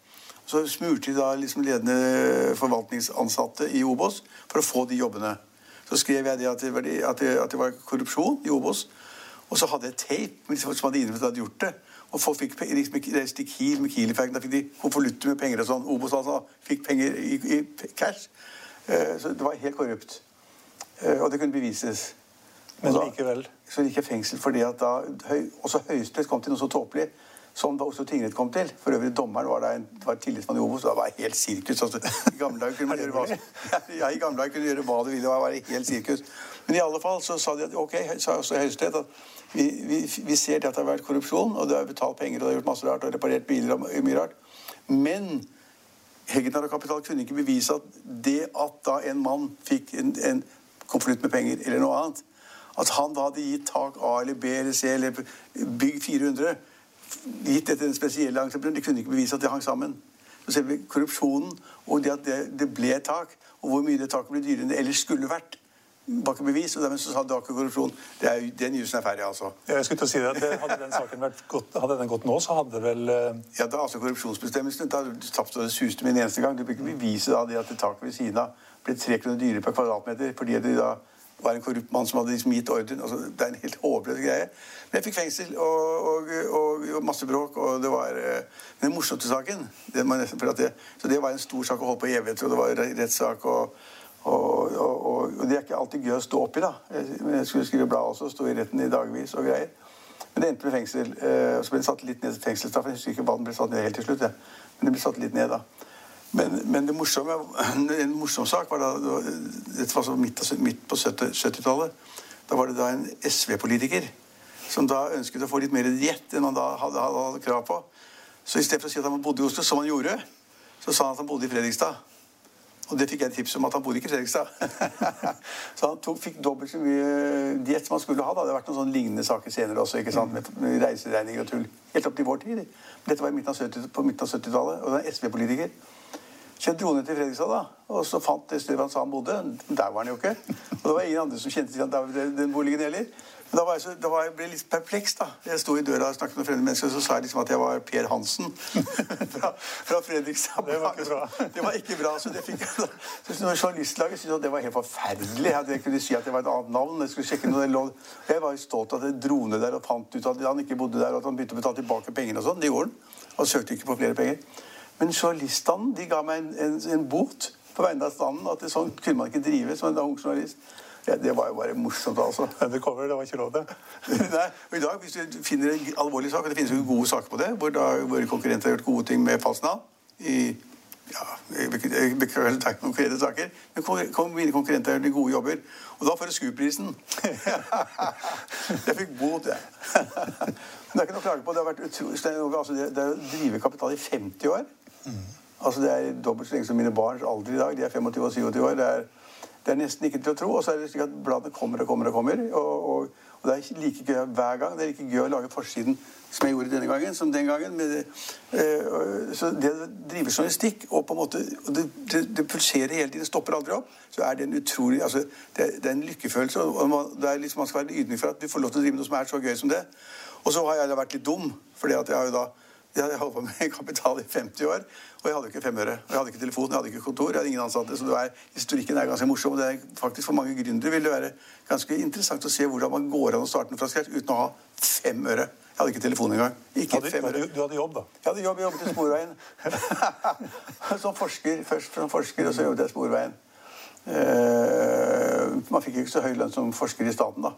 Så smurte de da liksom ledende forvaltningsansatte i Obos for å få de jobbene. Så skrev jeg det at det var, at det, at det var korrupsjon i Obos. Og så hadde jeg tape som hadde innrømmet at de hadde gjort det. Og folk fikk liksom, reiste til Kiel med Kiel-effekten. Da fikk de konvolutter med penger og sånn. Obos altså fikk penger i, i cash. Uh, så det var helt korrupt. Uh, og det kunne bevises. Men likevel? Så gikk jeg fengsel fordi at da høy, Også Høyesterett kom til noe så tåpelig som da Oslo tingrett kom til. For øvrig, dommeren var da en var tillitsmann i Obos. Det var helt sirkus. Altså, I gamle dager kunne man gjøre hva, ja, i gamle dager kunne gjøre hva du ville. Det var helt sirkus. Men i alle fall så sa de at ok, sa også Høyesterett at vi, vi, vi, ser at det har vært korrupsjon, og det har betalt penger og det har gjort masse rart og reparert biler og mye rart. Men Hegnar og Kapital kunne ikke bevise at det at da en mann fikk en, en konvolutt med penger eller noe annet, at han da hadde gitt tak A eller B eller C eller bygg 400 gitt etter en spesiell entreprenør. De kunne ikke bevise at det hang sammen. Så selve korrupsjonen og det at det, det ble tak, og hvor mye det taket ble dyrere enn det ellers skulle vært, var ikke bevis. og dermed så sa det ikke korrupsjon. Det er, den jusen er ferdig, altså. Ja, jeg skulle til å si det, at Hadde den saken vært godt, hadde den gått nå, så hadde det vel uh... Ja, da altså korrupsjonsbestemmelsen. Da tapte det suste med en eneste gang. Du fikk ikke bevise da det at det taket ved siden av ble tre kroner dyrere per kvadratmeter fordi de da var en korrupt mann som hadde liksom gitt ordren. Altså, det er en helt håpløs greie. Men jeg fikk fengsel og, og, og, og, masse bråk, og det var den morsomste saken. Det det, så det var en stor sak å holde på i evigheter, og det var rettssak. Og, det er ikke alltid gøy å stå oppi, da. Jeg skulle skrive blad også, stå i retten i dagvis og greier. Men det endte med fengsel. og så ble det satt litt ned fengselsstraff. Jeg husker ikke hva den ble satt ned helt til slutt. Ja. Men det ble satt litt ned da. Men, men det morsomme, en morsom sak var da Dette var midt, midt på 70-tallet. Da var det da en SV-politiker som da ønsket å få litt mer diett enn han da hadde, hadde, hadde, krav på. Så i stedet for å si at han bodde i Oslo, som han gjorde, så sa han at han bodde i Fredrikstad. Og det fikk jeg tips om at han bodde ikke i Fredrikstad. så han tok, fikk dobbelt så mye diett som han skulle ha. Da. Det har vært noen sånne lignende saker senere også, ikke sant? med reiseregninger og tull. Helt opp til vår tid. Dette var midten 70, på midten av 70-tallet. Og det en SV-politiker. Så jeg dro ned til Fredrikstad da, og så fant det stedet han sa han bodde. Der var han jo ikke. Og det var ingen andre som kjente til den, den boligen heller. Men da, var jeg så, da var jeg ble litt perpleks. da. Jeg sto i døra og snakket med fremmede mennesker, og så sa jeg liksom at jeg var Per Hansen fra, fra Fredrikstad. Det var ikke bra. det var ikke bra, så det fikk jeg da. Så når Journalistlaget syntes det var helt forferdelig at jeg kunne si at det var et annet navn. Jeg skulle sjekke noe lov. Jeg var jo stolt av at jeg dro ned der og fant ut at han ikke bodde der, og at han begynte å betale tilbake pengene og sånn. Det gjorde han. Han søkte ikke på flere penger. Men journaliststanden de ga meg en, en, en bot på vegne av standen. At det, sånn kunne man ikke drive som en ung journalist. Ja, det var jo bare morsomt, altså. Undercover, det var ikke lov, det. Nei, og i dag, Hvis du finner en alvorlig sak, og det finnes jo gode saker på det, hvor da våre konkurrenter har gjort gode ting med falskt navn i ja, beklager ikke noen konkrete saker, men mine konkurrenter gjør gode jobber. Og da får du SKU-prisen. jeg fikk bot, jeg. det er ikke noe å klage på. Det har vært utrolig, altså det, det å drive kapital i 50 år Altså Det er dobbelt så lenge som mine barns alder i dag. De er 25 og 27 år. Det er, det er nesten ikke til å tro. Og så er det slik at bladene kommer og kommer og kommer. Og, og, og, det er ikke like gøy hver gang. Det er ikke gøy å lage forsiden som jeg gjorde denne gangen, som den gangen. Det, øh, så det driver drive journalistikk og på en måte det, det, det, pulserer hele tiden, det stopper aldri opp, så er det en utrolig altså, det, er, det er en lykkefølelse. og man, liksom, Man skal være ydmyk for at du får lov til å drive med noe som er så gøy som det. Og så har jeg da vært litt dum, fordi at jeg har jo da Jeg hadde holdt på med kapital i 50 år, og jeg hadde jo ikke fem øre. Og jeg hadde ikke telefon, jeg hadde ikke kontor, jeg hadde ingen ansatte. Så er, historikken er ganske morsom. og det er faktisk For mange gründere vil det være ganske interessant å se hvordan man går an å starte fra scratch uten å ha fem øre. Jeg hadde ikke telefon engang. Ikke Hadde, fem øre. du, du hadde jobb, da? Jeg hadde jobb, jeg jobbet i Sporveien. som forsker. Først som forsker, og så jobbet jeg i Sporveien. Uh, man fikk ikke så høy lønn som forsker i staten, da.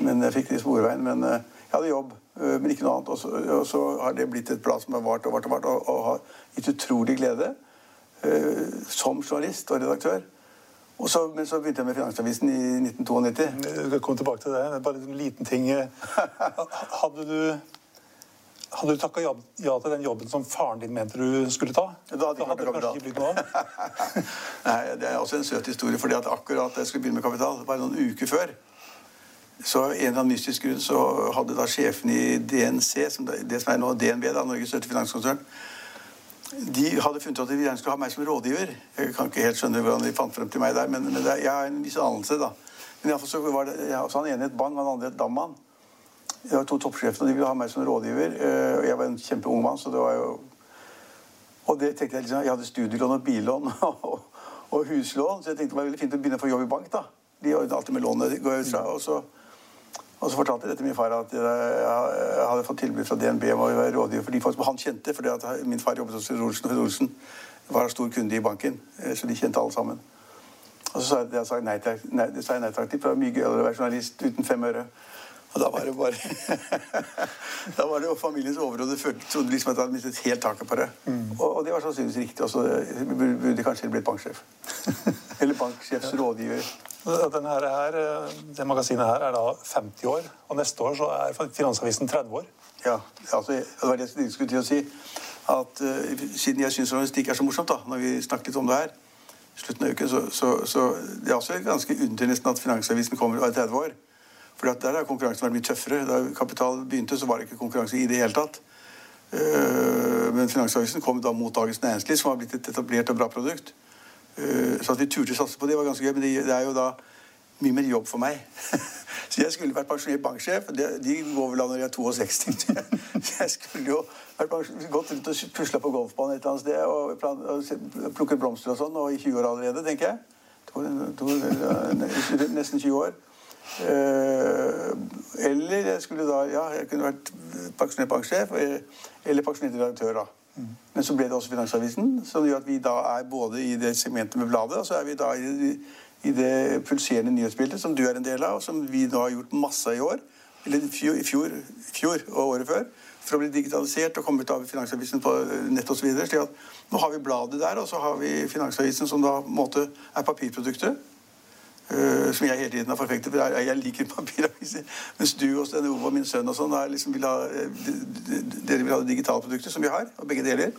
Men jeg fikk det i Sporveien. Men eh, jeg hadde jobb, eh, men ikke noe annet. Og så, og så har det blitt et blad som har vart og vart og vart, og, og har gitt utrolig glede. eh, som journalist og redaktør. Og så, men så begynte jeg med Finansavisen i 1992. Vi skal komme tilbake til det. Bare en liten ting. Hadde du hadde du takka ja, ja til den jobben som faren din mente du skulle ta? Da hadde hadde det kanskje ikke blitt noe av? Nei, Det er også en søt historie, fordi at akkurat da jeg skulle begynne med Kapital, bare noen uker før, så en eller annen mystisk grunn så hadde da sjefen i DNC, som det, det som er nå DNB, da, Norges største finanskonsern, de hadde funnet ut at de gjerne skulle ha meg som rådgiver. Jeg kan ikke helt skjønne hvordan de fant frem til meg der, men, men det, jeg har en viss anelse, da. Men i alle fall så var det, ja, så han ene het Bang, han andre het Damman. Det var to toppsjefer, og de ville ha meg som rådgiver. eh, Og jeg var en kjempeung mann, så det var jo Og det tenkte jeg liksom, jeg hadde studielån og billån og, og huslån, så jeg tenkte det var veldig fint å begynne å få jobb i bank, da. De ordnet alltid med lånet, går jeg ut fra. Og så, og så fortalte jeg dette til min far at jeg, hadde fått tilbud fra DNB om å være rådgiver for de folk som han kjente, fordi at min far jobbet hos Olsen, og Olsen var stor kunde i banken, eh, så de kjente alle sammen. Og så sa jeg, jeg sa nei takk, nei, det sa jeg nei takk til, for det var mye gøyere å være journalist uten fem øre. Og da var det bare Da var det jo familiens overhode trodde liksom at jeg hadde mistet helt taket på det. Og, og det var sannsynligvis riktig. Også, så burde kanskje blitt banksjef. Eller banksjefs rådgiver. Denne her, her, det magasinet her er da 50 år, og neste år så er Finansavisen 30 år. Ja, altså, det var det jeg skulle til å si. At uh, Siden jeg syns journalistikk er så morsomt, da, når vi snakket litt om det her, slutten av uken, så, så, så det er også ganske underlig nesten at Finansavisen kommer og er 30 år. For der har konkurransen vært mye tøffere. Da Kapital begynte, så var det ikke konkurranse i det hele tatt. Uh, men Finansavisen kom da mot Dagens Næringsliv, som har blitt et etablert og bra produkt. Uh, så at vi turte å satse på det, var ganske gøy. Men det, er jo da mye mer jobb for meg. Så jeg skulle vært pensjonert banksjef. De, de går vel av når jeg er 62. Så jeg skulle jo gått rundt og pusla på golfbanen et eller annet sted og plukket blomster og sånn, og i 20 år allerede, tenker jeg. To, to, nesten 20 år. Eh, eller jeg skulle da Ja, jeg kunne vært pensjonert banksjef eh, eller pensjonert redaktør, da. Men så ble det også Finansavisen, som gjør at vi da er både i det segmentet med bladet, og så er vi da i, i det pulserende nyhetsbildet som du er en del av, og som vi nå har gjort masse i år. Eller i fjor, fjor, fjor og året før. For å bli digitalisert og komme ut av Finansavisen på nett osv. Nå har vi bladet der, og så har vi Finansavisen, som da på en måte er papirproduktet. Uh, som jeg hele tiden har forfektet. for Jeg, jeg liker papiraviser. Mens du og Sten Ove og min sønn og sånn liksom vil ha, de, d- d- dere vil ha digitale produktet, som vi har. Og begge deler.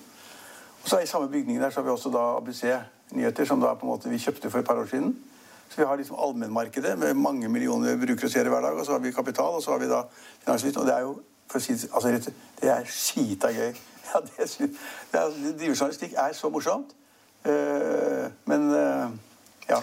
Og så I samme bygning der så har vi også da ABC Nyheter, som da på en måte vi kjøpte for et par år siden. Så vi har liksom allmennmarkedet med mange millioner brukere og seere hver dag. Og så har vi Kapital, og så har vi da Finansavisen. Og det er jo for å si altså, det er skita gøy. Ja, det, er, det er, Drivejournalistikk er så morsomt. Uh, men uh, ja.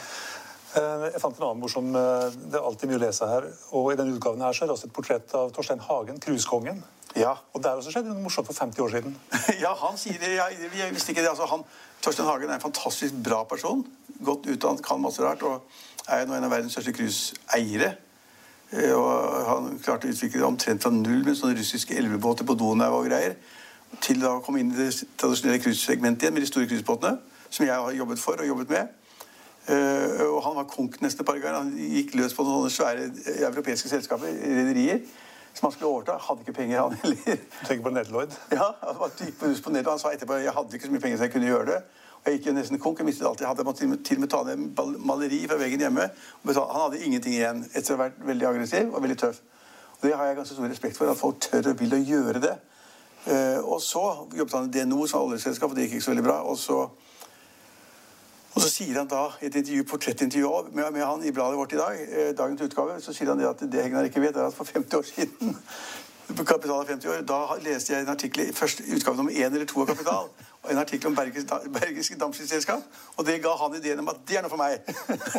Eh, Jeg fant en annen morsom eh, Det er alltid mye å lese her. Og i denne utgaven her så er det også et portrett av Torstein Hagen, cruisekongen. Ja. Og der også skjedde noe morsomt for 50 år siden. ja, han sier det. Jeg, jeg visste ikke det. Altså, han, Torstein Hagen er en fantastisk bra person. Godt utdannet, kan masse rart. Og er nå en av verdens største cruiseeiere. Eh, Og han klarte å utvikle det omtrent fra null med sånne russiske elvebåter på Donau og greier. Til da å komme inn i det tradisjonelle cruisesegmentet igjen med de store cruisebåtene. Som jeg har jobbet for og jobbet med. Eh, og han var konk neste par ganger. Han gikk løs på noen svære eh, europeiske selskaper, rederier, som han skulle overta. Hadde ikke penger, han heller. Du tenker på Ned Lloyd? Ja, han var gikk på, på og han sa etterpå jeg hadde ikke så mye penger så jeg kunne gjøre det. Og jeg gikk jo nesten konk. Jeg mistet alt jeg hadde. Jeg måtte til og med, ta ned maleri fra veggen hjemme. Han hadde ingenting igjen etter å ha vært veldig aggressiv og veldig tøff. Og det har jeg ganske stor respekt for, at folk tør og vil å gjøre det. Eh, og så jobbet han i DNO, som oljeselskap, og det gikk ikke så veldig bra. Og så, og så sier han da, i et intervju, portrettintervju med, med han i bladet vårt i dag, eh, dagens utgave, så sier han det at det Hegnar ikke vet, er at for 50 år siden Kapital er 50 år. Da leste jeg en artikkel i første utgave nummer én eller to av Kapital. Og en artikkel om Bergisk, Bergisk Dampskipsselskap. Og det ga han ideen om at det er noe for meg.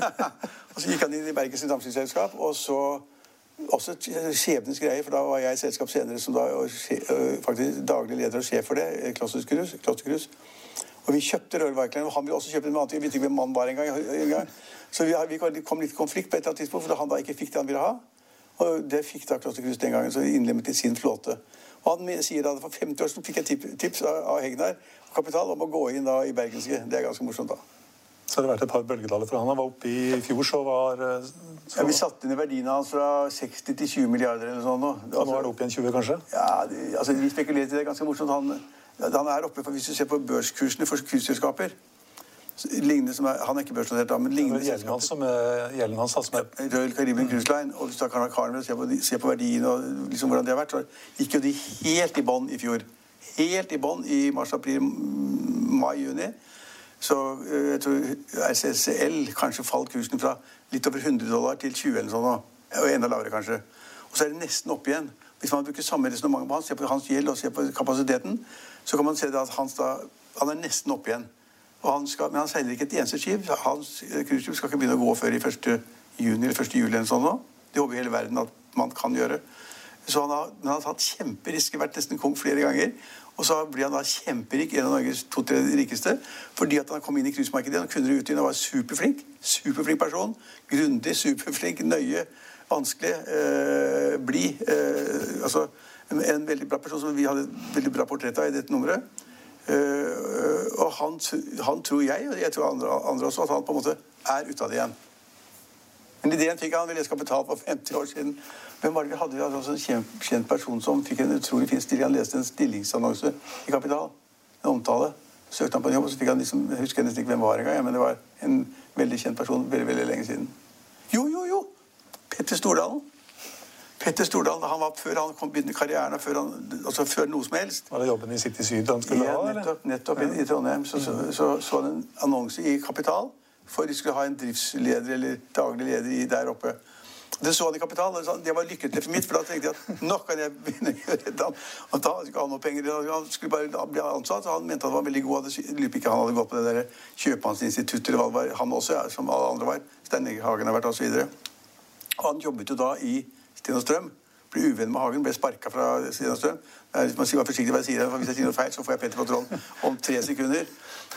og så gikk han inn i Bergisk Dampskipsselskap, og så også skjebnens greie, for da var jeg i selskap senere som da øh, faktisk daglig leder og sjef for det, eh. Klosterkrus. Og vi kjøpte Rørverklein, og han ville også kjøpe en annen ting. Vi vet ikke hvem mannen var engang. En gang. Så vi, vi kom litt i konflikt på et eller annet tidspunkt, fordi han da ikke fikk det han ville ha. Og det fikk da Klosterkrus den gangen, så de innlemmet i sin flåte. Og han sier da for 50 år siden fikk jeg tips av, Hegnar Kapital om å gå inn da i Bergenske. Det er ganske morsomt, da. Så har det vært et par bølgedaler for han. Han var oppe i fjor, så var eh, så, Ja, vi satte ned verdiene hans fra 60 til 20 milliarder eller sånn nå. Så nå er det opp igjen 20, kanskje? Ja, det, altså Vi spekulerte i det ganske morsomt. Han, han er oppe, for Hvis du ser på børskursene for cruiseselskaper lignende som er, Han er ikke børsnotert, da, men Det lignende gjelden hans som er, gjelden hans, da, som er Royal Caribbean Cruise Line. Og hvis du kan Carnival, se på, ser se på verdien og liksom hvordan de har vært, så gikk jo de helt i bånn i fjor. Helt i bånn i mars, april, mai, juni. Så eh, jeg tror RCCL kanskje falt kursen fra litt over 100 dollar til 20 eller sånn. Og enda lavere, kanskje. Og så er det nesten opp igjen. Hvis man bruker samme resonnement på han, ser på hans gjeld og ser på kapasiteten, så kan man se at hans da, han er nesten opp igjen. Han skal, men han seiler ikke et eneste skip. Hans eh, cruiseskip skal ikke begynne å gå før i 1. juni eller 1. juli eller sånn nå. Det håper hele verden at man kan gjøre. Så han har, men han har tatt kjemperisker, vært nesten kong flere ganger. Og så blir han da kjemperik, en av Norges to-tre rikeste, fordi at han kom inn i cruisemarkedet. og kunne det ut igjen og var superflink. Superflink person. Grundig, superflink, nøye, vanskelig, eh, bli Eh, altså en, veldig bra person som vi hadde veldig bra portrett av i dette nummeret. Eh, og han, han tror jeg, og jeg tror andre, andre også, at han på en måte er ute av det igjen. Men ideen fikk han, vi leste Kapital for 50 år siden. Hvem var det vi hadde? Vi hadde også en kjent, kjent person som fikk en utrolig fin stilling. Han leste en stillingsannonse i Kapital. En omtale. Søkte han på en jobb, og så fikk han liksom, jeg husker nesten ikke hvem var engang, men det var en veldig kjent person veldig, veldig lenge siden. Jo, jo, jo! Petter Stordalen. Petter Stordalen, da han var før han kom begynte karrieren, og før, han, altså før noe som helst, Var det jobben i City Syd han skulle ja, ha? eller? nettopp, nettopp i, i Trondheim så så, så så han en annonse i Kapital for de skulle ha en driftsleder eller daglig leder i der oppe. Det så han i Kapital, og det var lykkelig for mitt, for da tenkte jeg at nå kan jeg begynne å gjøre det. Da skulle han noe penger, han skulle bare bli ansatt, og han mente han var veldig god. Lurer på ikke han hadde gått på det der kjøpmannsinstituttet, eller hva det var, han også, ja, som alle andre var. Stein Hagen har vært, videre. Og han jobbet jo da i Sten og Strøm. Ble uvenn med Hagen, ble sparka fra Sten og Strøm. Man skal forsiktig hva jeg sier, for hvis jeg sier noe feil, så får jeg Petter på tråden om tre sekunder.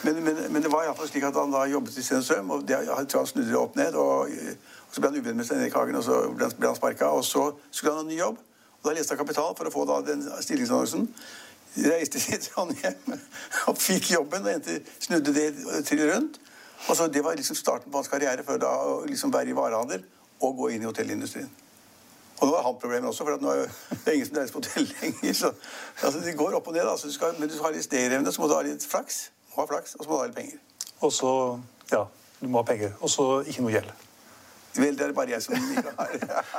Men, men, men det var iallfall slik at han da jobbet i Sten og Strøm, og det, jeg tror han snudde det opp ned. Og, og så ble han uvenn med Stein Erik Hagen, og så ble han, ble han sparka. Og så skulle han ha ny jobb. Og da leste han Kapital for å få da den stillingsannonsen. Reiste til Trondheim og fikk jobben og endte, snudde det til rundt. Og så Det var liksom starten på hans karriere før da å liksom være i varehandel og gå inn i hotellindustrien. Og nå er han problemet også, for nå er det ingen som reiser på hotell lenger. Så, altså, det går opp og ned. Altså, du skal, men du skal ha litt stayerevne, så må du ha litt flaks. Må ha flaks, Og så må du ha litt penger. Og så Ja, du må ha penger. Og så ikke noe gjeld. Vel, det er det bare jeg som ikke har.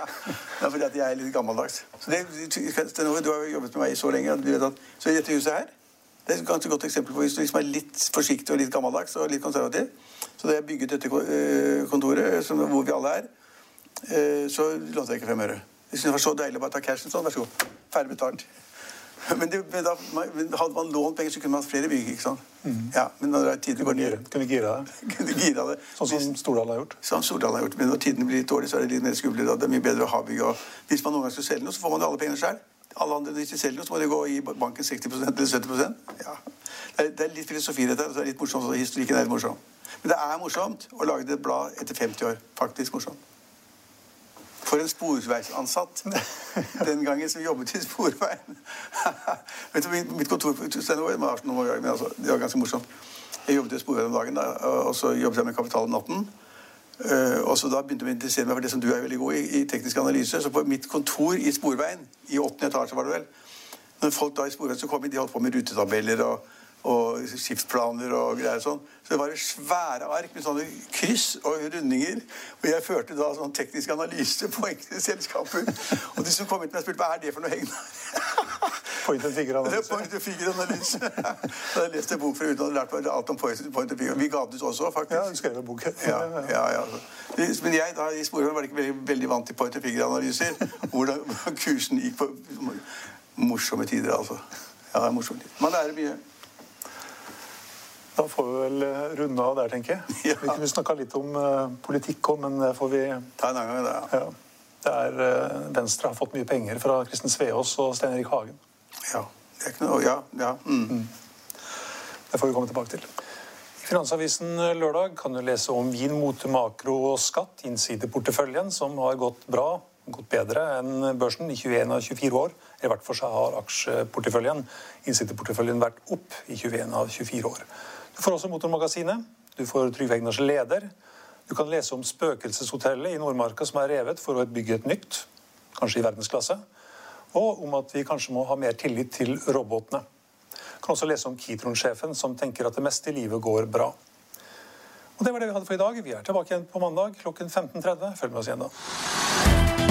Det er fordi at jeg er litt gammeldags. Så det, du har jo jobbet med meg så lenge at du vet at Så dette huset her det er et ganske godt eksempel på hvis du liksom er litt forsiktig og litt gammeldags og litt konservativ. Så da jeg bygget dette eh, kontoret, som, hvor vi alle er, så lånte jeg ikke fem øre. Jeg syntes det var så deilig å bare ta cashen sånn. Vær så god. Ferdig betalt. Men, det, men da, hadde man lånt penger, så kunne man hatt flere bygg. ikke sant? Ja, Men når det er tidene går ned Kunne gira det. kunne gira det. Sånn som Stordalen har gjort. Sånn Stordalen har gjort. Men når tidene blir litt dårlige, så er det litt mer skummelt. Det er mye bedre å ha bygg. Og hvis man noen gang skal selge noe, så får man jo alle pengene sjøl. Alle andre, Hvis de selger noe, så må de gå og gi banken 60 eller 70 ja. det, er, det er litt filosofi dette. så er litt morsomt, og Historikken er litt morsom. Men det er morsomt å lage et blad etter 50 år. Faktisk morsomt. For en sporveisansatt den gangen som jobbet i Sporveien. Vet du, mitt- kontor var men altså, det var ganske morsomt. Jeg jobbet i Sporveien om dagen, da, og så jobbet jeg med Kapital om natten. Eh, og så da begynte jeg å interessere meg for det som du er veldig god i, i teknisk analyse. Så på mitt kontor i Sporveien, i åttende etasje var det vel, når folk da i Sporveien så kom inn, de holdt på med rutetabeller og, og skipsplaner og greier sånn. Så det var svære ark med sånne kryss og rundinger. Og jeg førte da sånn teknisk analyse på enkelte selskaper. Og de som kom inn til meg, spurte hva er det for noe, Hegnar? Point and Det er figure-analyse. point and figure-analyse. Da jeg leste en bok fra utlandet og lærte meg alt om point point and figure. Vi ga den ut også, faktisk. Ja, du skrev en bok. Ja, ja, ja. Men jeg da, i sporet, var ikke veldig, veldig vant til point and figure-analyser. Hvordan, kursen gikk på morsomme tider, altså. Ja, det er morsomme tider. Man lærer mye. Da får vi vel eh, runde av der, tenker jeg. Ja. Vi kunne snakka litt om eh, politikk òg, men det får vi Ta en annen gang, det, ja. Det er Venstre har fått mye penger fra Kristin Sveaas og Stein Erik Hagen. Ja. Det er ikke noe Ja. ja. Mm. Det får vi komme tilbake til. I Finansavisen lørdag kan du lese om vin, mote, makro og skatt, innsideporteføljen, som har gått bra, gått bedre enn børsen i 21 av 24 år. I hvert fall så har aksjeporteføljen, innsideporteføljen, vært opp i 21 av 24 år. Du får også Motormagasinet. Du får Trygve Egners leder. Du kan lese om spøkelseshotellet i Nordmarka som er revet for å bygge et nytt, kanskje i verdensklasse. Og om at vi kanskje må ha mer tillit til robotene. Du kan også lese om Kitron-sjefen som tenker at det meste i livet går bra. Og Det var det vi hadde for i dag. Vi er tilbake igjen på mandag klokken 15.30. Følg med oss igjen da.